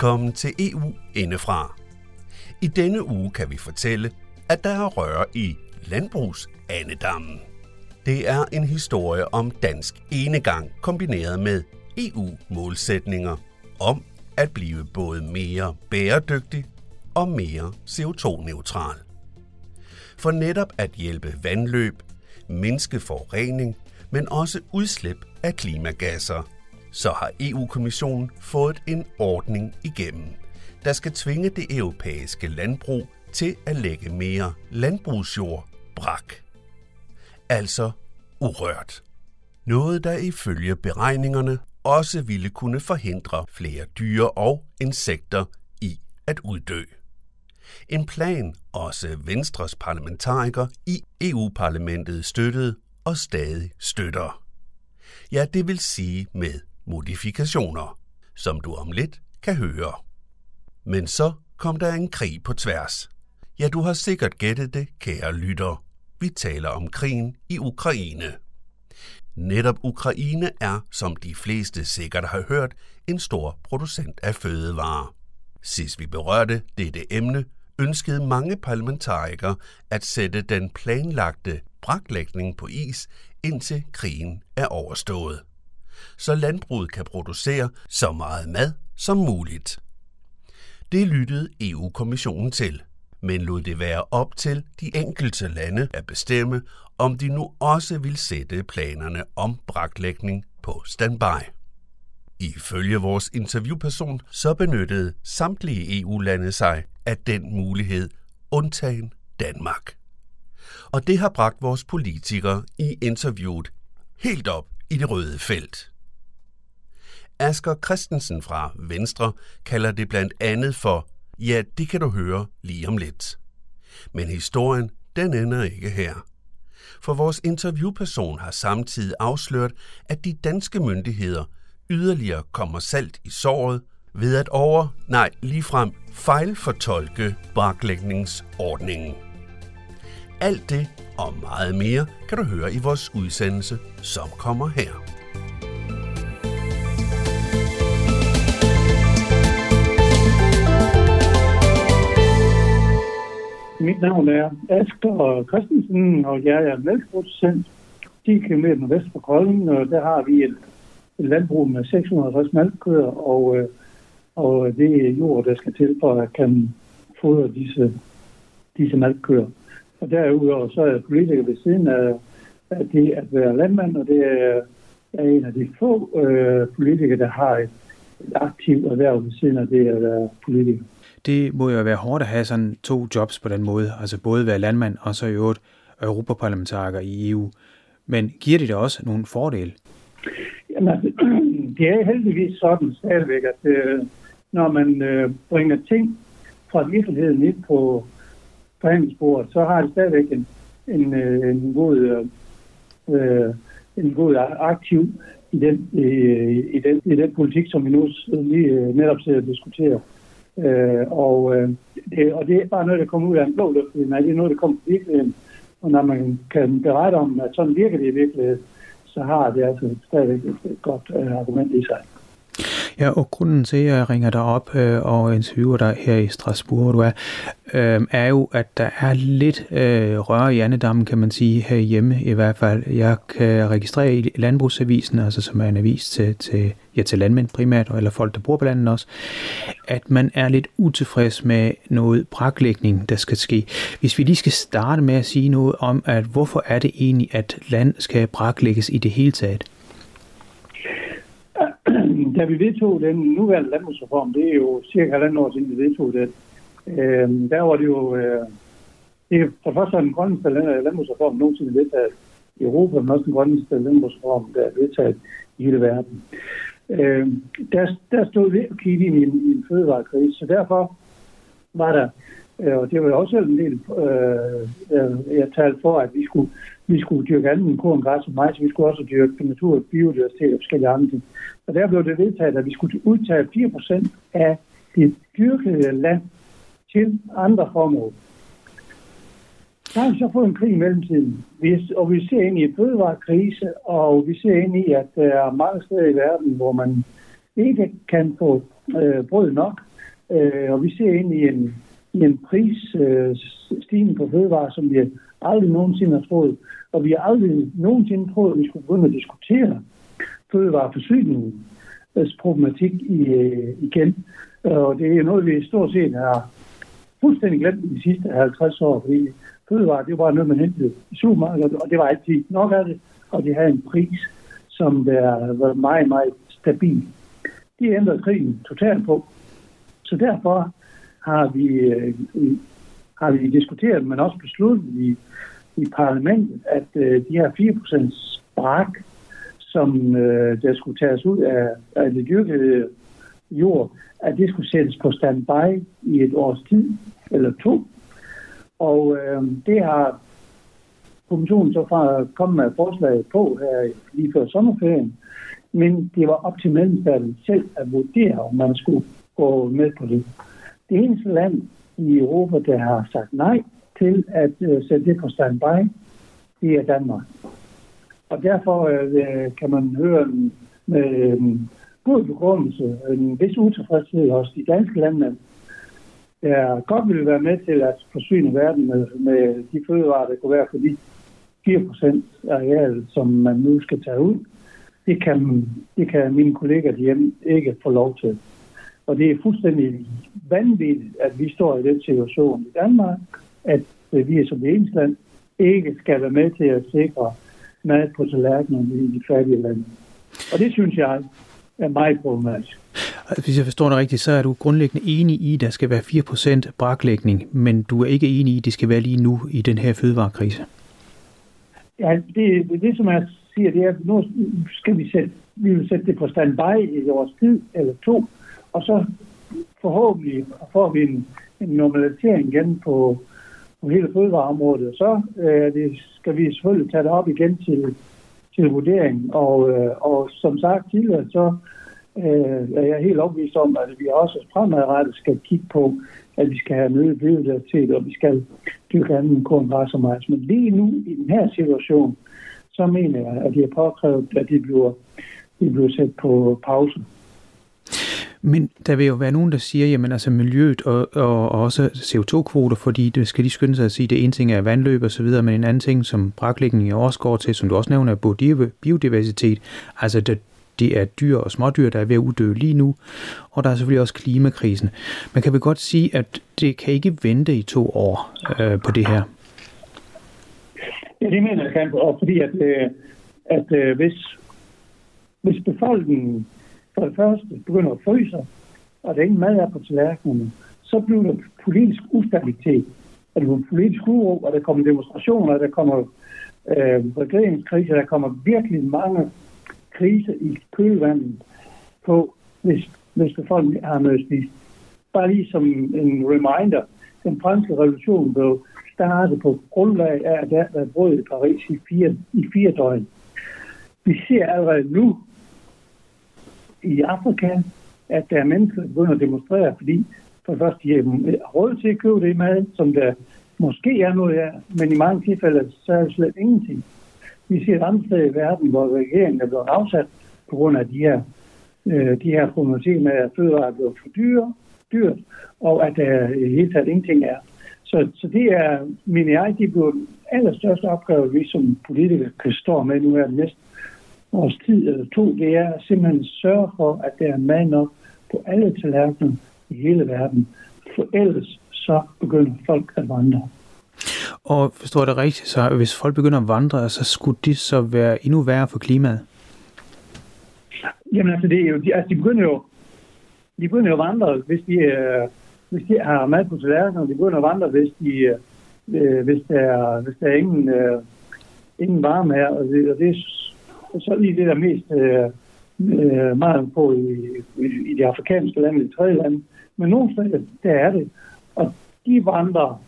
Velkommen til EU Indefra. I denne uge kan vi fortælle, at der er røre i landbrugsanedammen. Det er en historie om dansk enegang kombineret med EU-målsætninger om at blive både mere bæredygtig og mere CO2-neutral. For netop at hjælpe vandløb, mindske forurening, men også udslip af klimagasser, så har EU-kommissionen fået en ordning igennem, der skal tvinge det europæiske landbrug til at lægge mere landbrugsjord brak. Altså urørt. Noget, der ifølge beregningerne også ville kunne forhindre flere dyre og insekter i at uddø. En plan også Venstres parlamentariker i EU-parlamentet støttede og stadig støtter. Ja, det vil sige med modifikationer, som du om lidt kan høre. Men så kom der en krig på tværs. Ja, du har sikkert gættet det, kære lytter. Vi taler om krigen i Ukraine. Netop Ukraine er, som de fleste sikkert har hørt, en stor producent af fødevarer. Sidst vi berørte dette emne, ønskede mange parlamentarikere at sætte den planlagte braklægning på is, indtil krigen er overstået. Så landbruget kan producere så meget mad som muligt. Det lyttede EU-kommissionen til, men lod det være op til de enkelte lande at bestemme, om de nu også vil sætte planerne om braklægning på standby. Ifølge vores interviewperson så benyttede samtlige EU-lande sig af den mulighed, undtagen Danmark. Og det har bragt vores politikere i interviewet helt op i det røde felt. Asger Christensen fra Venstre kalder det blandt andet for, ja, det kan du høre lige om lidt. Men historien, den ender ikke her. For vores interviewperson har samtidig afsløret, at de danske myndigheder yderligere kommer salt i såret ved at over, nej, ligefrem fejlfortolke baklægningsordningen. Alt det og meget mere kan du høre i vores udsendelse, som kommer her. Mit navn er Asger Christensen, og jeg er mælkeproducent 10 km vest for Kolding, og der har vi et, et landbrug med 650 malkøer, og, øh, og det er jord, der skal til for at kan fodre disse, disse malkøer. Og derudover så er jeg politiker ved siden af, af det at være landmand, og det er, er en af de få øh, politikere, der har et, et aktivt erhverv ved siden af det at være politiker. Det må jo være hårdt at have sådan to jobs på den måde, altså både være landmand og så i øvrigt europaparlamentariker i EU. Men giver det da også nogle fordele? Jamen, altså, det er heldigvis sådan stadigvæk, at øh, når man øh, bringer ting fra virkeligheden ind på forhandlingsbordet, så har det stadigvæk en, en, øh, en god øh, øh, en god aktiv i den, øh, i, den, i den politik, som vi nu lige øh, netop sidder og diskuterer. Øh, og, øh, det, og det er bare noget, der kommer ud af en blå luft, men det er noget, der kommer fra virkeligheden. Og når man kan berette om, at sådan virker det i virkeligheden, så har det altså stadigvæk et godt øh, argument i sig. Ja, og grunden til, at jeg ringer dig op øh, og interviewer dig her i Strasbourg, hvor du er, øh, er jo, at der er lidt øh, røre i andedammen, kan man sige, herhjemme i hvert fald. Jeg kan registrere i Landbrugsavisen, altså som er en avis til, til, ja, til landmænd primært, eller folk, der bor på landet også, at man er lidt utilfreds med noget braklægning, der skal ske. Hvis vi lige skal starte med at sige noget om, at hvorfor er det egentlig, at land skal braklægges i det hele taget? Da vi vedtog den nuværende landbrugsreform, det er jo cirka halvandet år siden, vi vedtog den, øh, der var det jo, øh, det er for første den grønneste landbrugsreform nogensinde vedtaget i Europa, men også den grønneste landbrugsreform, der er vedtaget i hele verden. Øh, der, der stod vi og kiggede ind i en, i en fødevarekrise, så derfor var der, Øh, og det var også en del, øh, øh, jeg talte for, at vi skulle vi skulle dyrke anden korn, græs og majs, vi skulle også dyrke natur, biodiversitet og forskellige andre ting. Og der blev det vedtaget, at vi skulle udtage 4% af det dyrkede land til andre formål. Der har vi så fået en krig i mellemtiden, og vi ser ind i en fødevarekrise, og vi ser ind i, at der er mange steder i verden, hvor man ikke kan få øh, brød nok, øh, og vi ser ind i en, i en prisstigning øh, på fødevarer, som vi aldrig nogensinde har troet. Og vi har aldrig nogensinde troet, at vi skulle begynde at diskutere fødevareforsyningens problematik i, øh, igen. Og det er noget, vi stort set har fuldstændig glemt de sidste 50 år, fordi fødevarer, det var noget, man hentede i supermarkedet, og det var altid nok af det, og det havde en pris, som der var meget, meget stabil. Det ændrede krigen totalt på. Så derfor har vi, øh, har vi diskuteret, men også besluttet i, i parlamentet, at øh, de her 4% brak, som øh, der skulle tages ud af, af det dyrkede jord, at det skulle sættes på standby i et års tid, eller to. Og øh, det har kommissionen så fra kommet med forslag på her lige før sommerferien. Men det var op til medlemsstaterne selv at vurdere, om man skulle gå med på det. Det eneste land i Europa, der har sagt nej til at øh, sætte det på standby, det er Danmark. Og derfor øh, øh kan man høre med øh, en god begrundelse, en vis utilfredshed hos de danske landmænd, der godt ville være med til at forsyne verden med, med de fødevarer, der kunne være for de 4% areal, som man nu skal tage ud. Det kan, det kan mine kolleger hjemme ikke få lov til. Og det er fuldstændig vanvittigt, at vi står i den situation i Danmark, at vi som det eneste land ikke skal være med til at sikre mad på tallerkenerne i de fattige lande. Og det synes jeg er meget problematisk. Hvis jeg forstår det rigtigt, så er du grundlæggende enig i, at der skal være 4% braklægning, men du er ikke enig i, at det skal være lige nu i den her fødevarekrise. Ja, det, det, det som jeg siger, det er, at nu skal vi sætte, vi vil sætte det på standby i et års tid eller to, og så forhåbentlig får vi en, en normalisering igen på, på hele fødevareområdet. Så øh, det skal vi selvfølgelig tage det op igen til, til vurdering. Og, øh, og som sagt tidligere, så øh, er jeg helt opvist om, at vi også fremadrettet skal kigge på, at vi skal have nødt biodiversitet, og vi skal dyrke anden korn, bare så meget. Men lige nu, i den her situation, så mener jeg, at det er påkrævet, at de bliver, de bliver sat på pause. Men der vil jo være nogen, der siger, jamen altså miljøet og, og, og også CO2-kvoter, fordi det skal de skynde sig at sige, det ene ting er vandløb og så videre, men en anden ting, som braklægningen også går til, som du også nævner, er biodiversitet. Altså det, det er dyr og smådyr, der er ved at uddø lige nu, og der er selvfølgelig også klimakrisen. Man kan vel godt sige, at det kan ikke vente i to år øh, på det her. Ja, det mener jeg kan, og fordi at, øh, at øh, hvis, hvis befolkningen for det første begynder at fryse, og der ingen mad er på tallerkenerne, så bliver der politisk ustabilitet. Og der bliver politisk uro, og der kommer demonstrationer, der kommer øh, regeringskriser, der kommer virkelig mange kriser i kølvandet på, hvis, hvis befolkningen har noget spist. Bare lige som en reminder, den franske revolution blev startet på grundlag af, at der var brød i Paris i fire, i fire døgn. Vi ser allerede nu, i Afrika, at der er mennesker, der begynder at demonstrere, fordi for det første, de har råd til at købe det mad, som der måske er noget af, men i mange tilfælde, så er det slet ingenting. Vi ser et andet sted i verden, hvor regeringen er blevet afsat på grund af de her, øh, de her problematikker med, at fødevarer er blevet for dyre, dyrt, og at der i hele taget ingenting er. Så, så det er, mener jeg, det bliver allerstørste opgave, vi som politikere kan stå med nu her næste års tid eller to, det er at simpelthen sørge for, at der er mad nok på alle tallerkener i hele verden. For ellers så begynder folk at vandre. Og forstår det rigtigt, så hvis folk begynder at vandre, så skulle det så være endnu værre for klimaet? Jamen altså, det er jo, de, altså, de begynder jo de begynder jo at vandre, hvis de, øh, hvis de har mad på tallerkenerne. De begynder at vandre, hvis, de, øh, hvis, der, er, hvis der er ingen, øh, ingen varme her. Og det, og det så lige det, der mest øh, øh meget på i, i, de afrikanske lande, i tredje lande. Men nogle steder, der er det. Og de vandrer,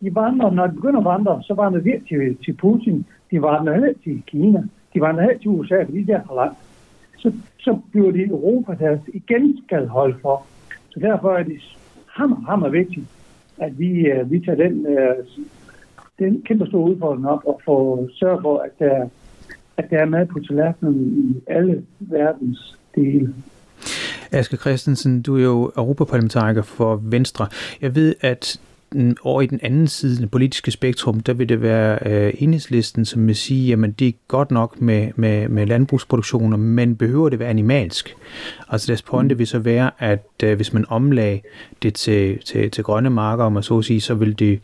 de vandrer, når de begynder at vandre, så vandrer de til, til Putin. De vandrer heller til Kina. De vandrer heller til USA, fordi de er for langt. Så, så bliver det Europa, der igen skal holde for. Så derfor er det hammer, hammer vigtigt, at vi, uh, vi tager den, uh, den kæmpe store udfordring op og får sørge for, at der at der er mad på tallerkenen i alle verdens dele. Aske Christensen, du er jo europaparlamentariker for Venstre. Jeg ved, at over i den anden side, den politiske spektrum, der vil det være øh, enhedslisten, som vil sige, jamen det er godt nok med, med, med landbrugsproduktioner, men behøver det være animalsk? Altså deres pointe mm. vil så være, at øh, hvis man omlagde det til, til, til grønne marker, om man så at sige, så vil det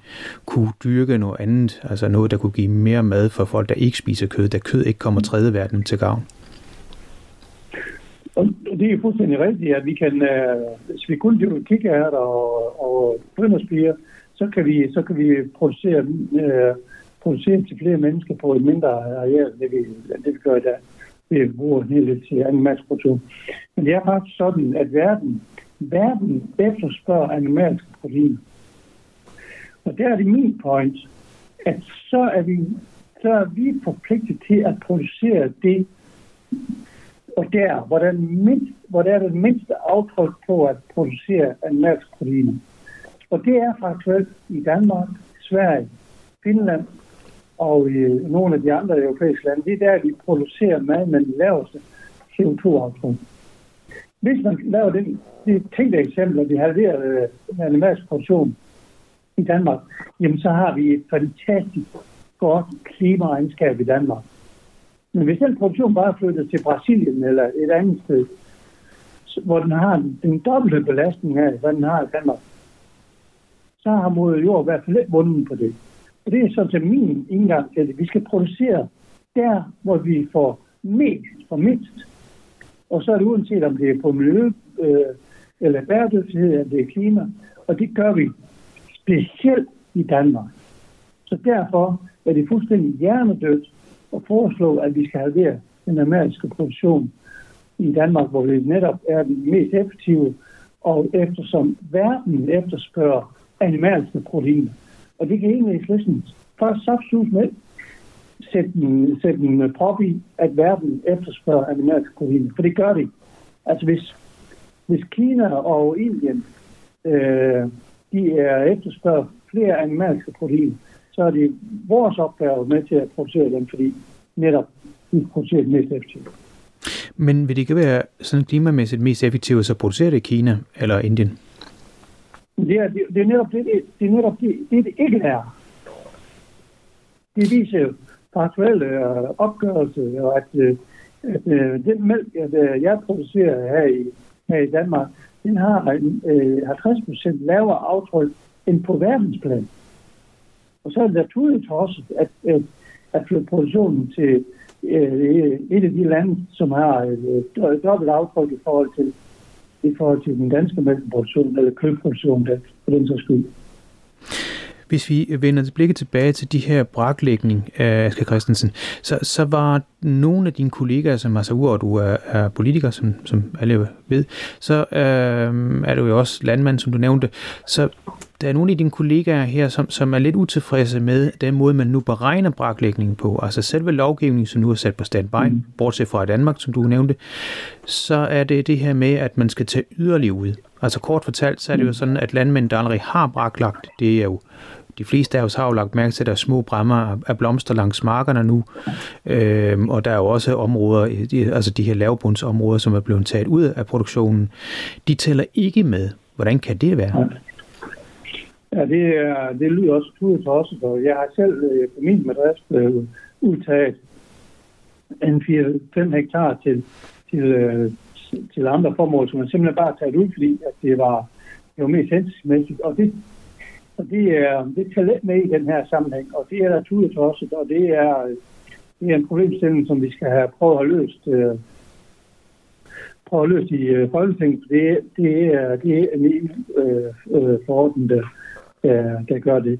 kunne dyrke noget andet, altså noget, der kunne give mere mad for folk, der ikke spiser kød, da kød ikke kommer tredje verden til gavn. Og det er fuldstændig rigtigt, at vi kan, øh, hvis vi kun dyrker kikærter og, og brønderspiger, så kan vi, så kan vi producere, øh, producere til flere mennesker på et mindre areal, end det vi, det vi gør i dag. Vi bruger en hel del til animalsk produktion. Men det er faktisk sådan, at verden, verden efterspørger animalske proteiner. Og der er det min point, at så er vi, så er vi forpligtet til at producere det, og der, hvor der, er mindst, hvor der er det mindste aftryk på at producere animalske proteiner. Og det er faktuelt i Danmark, Sverige, Finland og i nogle af de andre europæiske lande. Det er der, vi producerer mad med den laveste CO2-aftryk. Hvis man laver den, det tænkte eksempel, at vi halverer øh, animalsk produktion i Danmark, jamen så har vi et fantastisk godt klimaregnskab i Danmark. Men hvis den produktion bare flytter til Brasilien eller et andet sted, hvor den har den dobbelte belastning af, hvad den har i Danmark, så har moder jord i hvert fald ikke vundet på det. Og det er så til min indgang til det. Vi skal producere der, hvor vi får mest for mindst. Og så er det uanset om det er på miljø, øh, eller bæredygtighed, eller det er klima. Og det gør vi specielt i Danmark. Så derfor er det fuldstændig hjernedødt at foreslå, at vi skal halvere den amerikanske produktion i Danmark, hvor vi netop er den mest effektive, og eftersom verden efterspørger animalske proteiner. Og det kan enhedslisten først saftsus med sætte en, sætte en prop i, at verden efterspørger animalske proteiner. For det gør det. Altså hvis, hvis Kina og Indien øh, de er efterspørger flere animalske proteiner, så er det vores opgave med til at producere dem, fordi netop vi producerer det mest effektivt. Men vil det ikke være sådan klimamæssigt mest effektivt at producere det i Kina eller Indien? Det er, det, det er netop det, det, det, er netop det, det, det ikke er. Det viser jo faktuelle øh, opgørelse, og at, øh, at, øh, den mælk, at, øh, jeg producerer her i, her i Danmark, den har øh, 50 procent lavere aftryk end på verdensplan. Og så er det naturligt også, at, at, at flytte produktionen til øh, et af de lande, som har øh, dobbelt aftryk i forhold til i forhold til den danske mælkeproduktion eller kødproduktion, der, for den så skyld. Hvis vi vender blikket tilbage til de her braklægning øh, af Aske Christensen, så, så var nogle af dine kollegaer, som altså udover du er, er politiker, som, som alle ved, så øh, er du jo også landmand, som du nævnte. Så der er nogle af dine kollegaer her, som, som er lidt utilfredse med den måde, man nu beregner braklægningen på. Altså selve lovgivningen, som nu er sat på standby, mm. bortset fra Danmark, som du nævnte, så er det det her med, at man skal tage yderligere ud. Altså kort fortalt, så er det jo mm. sådan, at landmænd, der allerede har braklagt, det er jo de fleste af os har jo lagt mærke til, at der er små bræmmer af blomster langs markerne nu, øhm, og der er jo også områder, altså de her lavbundsområder, som er blevet taget ud af produktionen. De tæller ikke med. Hvordan kan det være? Ja, det, er, det lyder også tudet også, og jeg har selv øh, på min bedrift øh, udtaget en 4-5 hektar til, til, øh, til andre formål, som man simpelthen bare taget ud, fordi at det var, det var mest hensigtsmæssigt. Og det, og det er, det tager lidt med i den her sammenhæng, og det er naturligt også, og det er, det er en problemstilling, som vi skal have prøvet at have løst, øh, prøve at løse i øh, Folketinget. Det, det, er, det er en øh, øh, forordning, der, der, der gør det.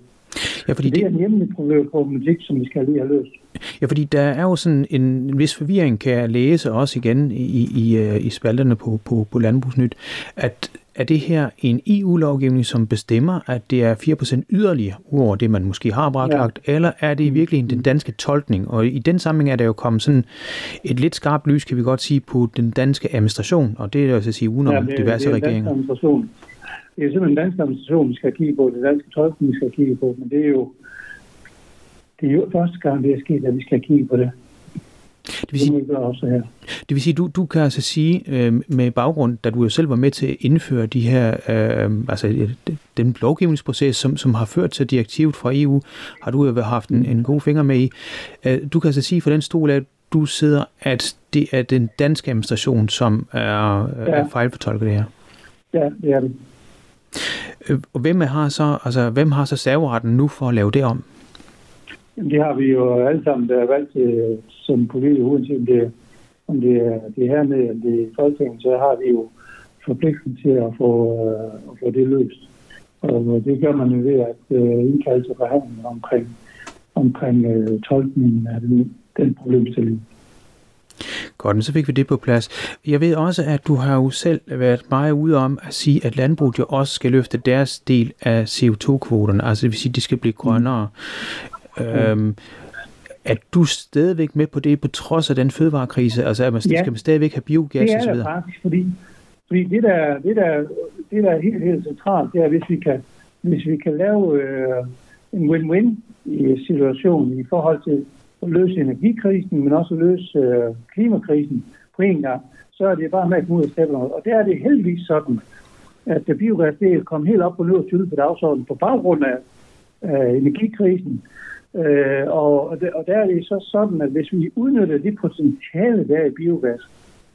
Ja, fordi det, det er en hjemmelig problematik, som vi skal lige have løst. Ja, fordi der er jo sådan en, en vis forvirring, kan jeg læse også igen i, i, i spalterne på, på, på Landbrugsnyt, at er det her en EU-lovgivning, som bestemmer, at det er 4% yderligere over det, man måske har braklagt, ja. eller er det i virkeligheden den danske tolkning? Og i den sammenhæng er der jo kommet sådan et lidt skarpt lys, kan vi godt sige, på den danske administration, og det er jo at sige udenom ja, det, diverse det er regeringer. Administration. Det er simpelthen den danske administration, vi skal kigge på, det danske tolkning, vi skal kigge på, men det er jo, det er jo første gang, det er sket, at vi skal kigge på det. Det vil sige, det, også her. det vil sige, du, du kan altså sige øh, med baggrund, da du jo selv var med til at indføre de her, øh, altså øh, den lovgivningsproces, som, som har ført til direktivet fra EU, har du jo haft en, en god finger med i. Øh, du kan altså sige for den stol, at du sidder, at det er den danske administration, som er, ja. er fejlfortolket det her. Ja, det er det. Øh, og hvem har så, altså, hvem har så serveretten nu for at lave det om? Jamen, det har vi jo alle sammen, der er valgt til, som politikere, uanset om det, om det er det hernede eller det er Folketinget, så har vi jo forpligtelsen til at få, øh, at få det løst. Og øh, det gør man jo ved at øh, indkalde til forhandlinger omkring, omkring øh, tolkningen af den, den problemstilling. Godt, så fik vi det på plads. Jeg ved også, at du har jo selv været meget ude om at sige, at landbruget jo også skal løfte deres del af CO2-kvoterne, altså det vil sige, at de skal blive grønnere. Mm. Øhm, er du stadigvæk med på det, på trods af den fødevarekrise? Altså, at man, ja. skal man stadigvæk have biogas osv.? Det er det faktisk, fordi, fordi det, der, det, der, det, der er helt, helt centralt, det er, hvis vi kan, hvis vi kan lave øh, en win-win i situationen i forhold til at løse energikrisen, men også at løse øh, klimakrisen på en gang, så er det bare med at komme ud af stepperne. Og der er det heldigvis sådan, at biogas det er kommet helt op på løbet på dagsordenen på baggrund af, af energikrisen. Øh, og, og, der er det så sådan, at hvis vi udnytter det potentiale, der er i biogas,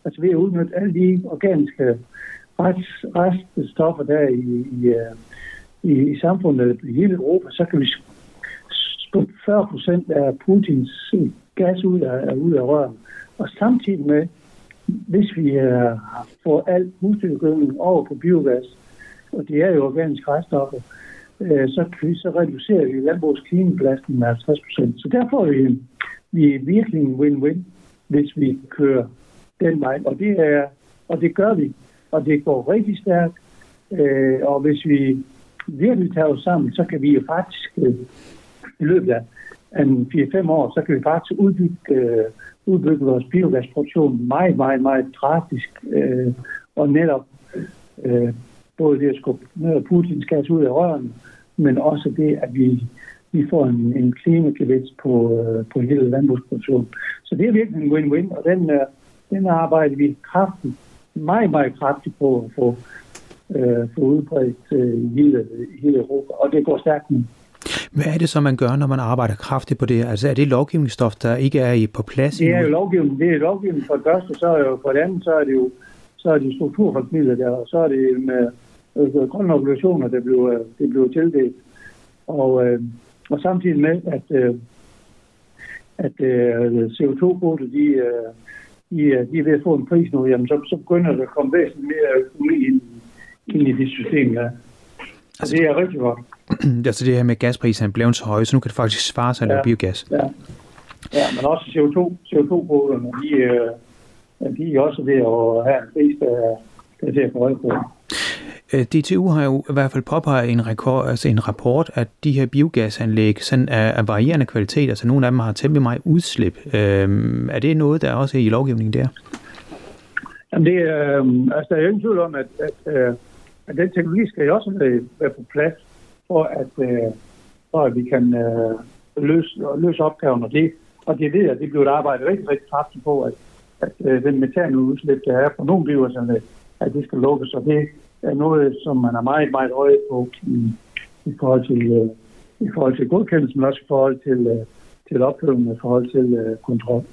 altså ved at udnytte alle de organiske rest, reststoffer, der er i, i, øh, i, i samfundet i hele Europa, så kan vi skubbe 40 procent af Putins gas ud af, ud af røren. Og samtidig med, hvis vi uh, får al husdyrgødning over på biogas, og det er jo organisk reststoffer, uh, så, så reducerer vi landbrugets klimabelastning med 50 procent. Så derfor er vi, vi er virkelig en win-win, hvis vi kører den vej. Og det, er, og det gør vi. Og det går rigtig stærkt. Uh, og hvis vi virkelig tager os sammen, så kan vi jo faktisk i løbet af en 4-5 år, så kan vi faktisk udbygge, øh, udbygge vores biogasproduktion meget, meget, meget drastisk. Øh, og netop øh, både det at skubbe noget Putins gas ud af røren, men også det, at vi, vi får en, en klimagevinst på, øh, på hele landbrugsproduktionen. Så det er virkelig en win-win, og den, øh, den arbejder vi kraftigt, meget, meget kraftigt på at få, øh, få udbredt øh, i hele, hele Europa, og det går stærkt nu. Hvad er det så, man gør, når man arbejder kraftigt på det? Altså er det lovgivningsstof, der ikke er i på plads? Det er jo lovgivning. Det er lovgivning for det første, så er jo for det andet, så er det jo så er det strukturfondsmidler der, og så er det med øh, grønne obligationer, der blev, øh, det blev tildelt. Og, øh, og samtidig med, at, øh, at øh, CO2-kvoter, de, øh, de, øh, de er ved at få en pris nu, jamen, så, så begynder der at komme væsentligt mere økonomi ind, ind i det system, ja. Altså, det er rigtig godt. Altså det her med gaspriserne blevet så høje, så nu kan det faktisk svare sig at lave ja, biogas. Ja. ja, men også CO2, CO2-kvoterne, de, øh, de er også ved at have en pris, der, der er til at få på. Øh, DTU har jo i hvert fald påpeget en, rekord, altså en rapport, at de her biogasanlæg sådan er af varierende kvalitet, altså nogle af dem har temmelig meget udslip. Øhm, er det noget, der er også i lovgivningen der? Jamen det, øh, altså, der er jo ingen tvivl om, at, at, øh, at den teknologi skal jo også være, være på plads, for at, øh, for at vi kan øh, løse, løse opgaven. Og det, og det ved jeg, det bliver arbejdet rigtig, rigtig kraftigt på, at, at øh, den metanudslip, der er på nogle biogasanlæg, at det skal lukkes. Og det, er noget, som man er meget, meget øje på i, i forhold til, øh, i forhold til godkendelse, men også i forhold til, øh, til opfølgning, i forhold til øh, kontrol.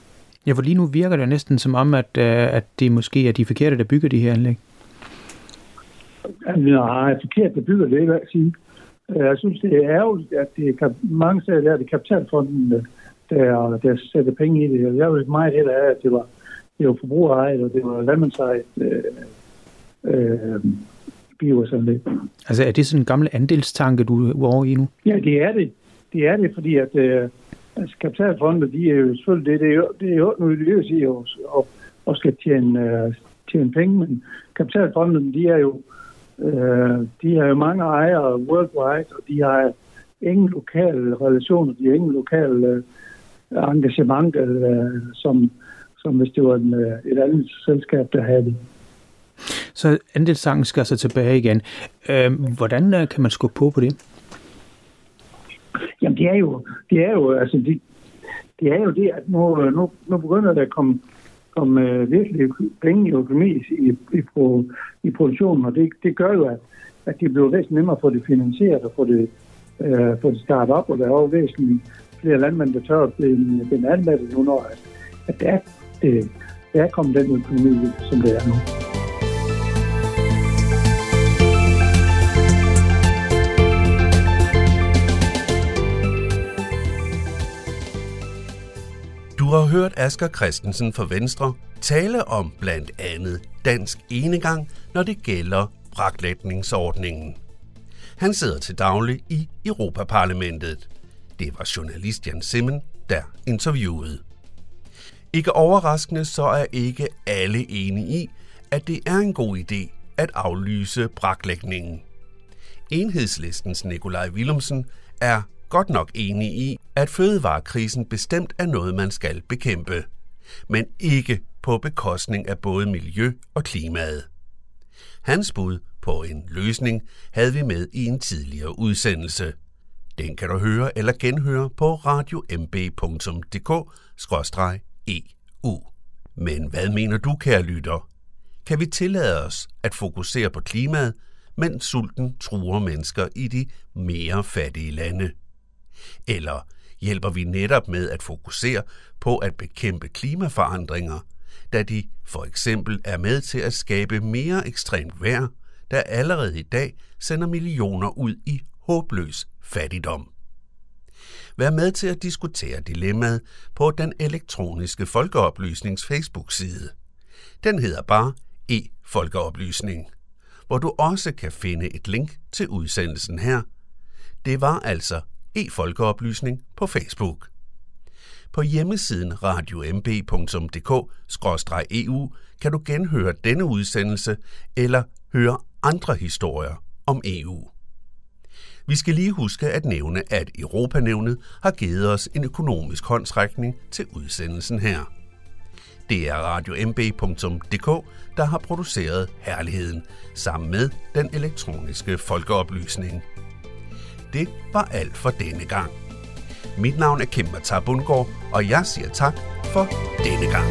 Ja, for lige nu virker det næsten som om, at, øh, at det måske er de forkerte, der bygger de her anlæg. Nej, forkert, der bygger det, vil jeg sige. Øh, jeg synes, det er ærgerligt, at det kan, mange steder der er det kapitalfonden, der, der sætter penge i det. Jeg vil meget hellere af, at det var, det var forbrugerejet, og det var landmandsejet øh, øh, biogasanlæg. Altså er det sådan en gammel andelstanke, du er over i nu? Ja, det er det. Det er det, fordi at øh, altså, kapitalfonde, de er jo selvfølgelig, det, det er jo, det er jo noget det i og, og, og skal tjene, øh, tjene penge, men kapitalfondene, de er jo øh, de har jo mange ejere worldwide, og de har ingen lokale relationer, de har ingen lokale øh, engagement, øh, som, som hvis det var en, øh, et andet selskab, der havde det. Så andelssangen skal så tilbage igen. Øh, hvordan øh, kan man skubbe på på det? Jamen det er jo, det er jo altså det, det er jo det, at nu, nu, nu begynder der at komme, som øh, virkelig penge i økonomi i, i, i, i produktionen, og det, det gør jo, at, at det bliver væsentligt nemmere at få det finansieret og få det, øh, få det startet op, og der er jo væsentligt flere landmænd, der tør at blive, blive anmeldt nu, når at, at det er, det, det er kommet den økonomi, som det er nu. Du har hørt Asger Christensen fra Venstre tale om blandt andet dansk enegang, når det gælder braklægningsordningen. Han sidder til daglig i Europaparlamentet. Det var journalist Jan Simmen, der interviewede. Ikke overraskende så er ikke alle enige i, at det er en god idé at aflyse braklægningen. Enhedslistens Nikolaj Willumsen er godt nok enig i, at fødevarekrisen bestemt er noget, man skal bekæmpe, men ikke på bekostning af både miljø og klimaet. Hans bud på en løsning havde vi med i en tidligere udsendelse. Den kan du høre eller genhøre på radiomb.dk-eu. E men hvad mener du, kære lytter? Kan vi tillade os at fokusere på klimaet, mens sulten truer mennesker i de mere fattige lande? Eller hjælper vi netop med at fokusere på at bekæmpe klimaforandringer, da de for eksempel er med til at skabe mere ekstremt vejr, der allerede i dag sender millioner ud i håbløs fattigdom. Vær med til at diskutere dilemmaet på den elektroniske folkeoplysnings Facebook-side. Den hedder bare e-folkeoplysning, hvor du også kan finde et link til udsendelsen her. Det var altså e-folkeoplysning på Facebook. På hjemmesiden radiomb.dk-eu kan du genhøre denne udsendelse eller høre andre historier om EU. Vi skal lige huske at nævne, at Europanævnet har givet os en økonomisk håndtrækning til udsendelsen her. Det er radiomb.dk, der har produceret herligheden sammen med den elektroniske folkeoplysning. Det var alt for denne gang. Mit navn er Kim Matar Bundgaard, og jeg siger tak for denne gang.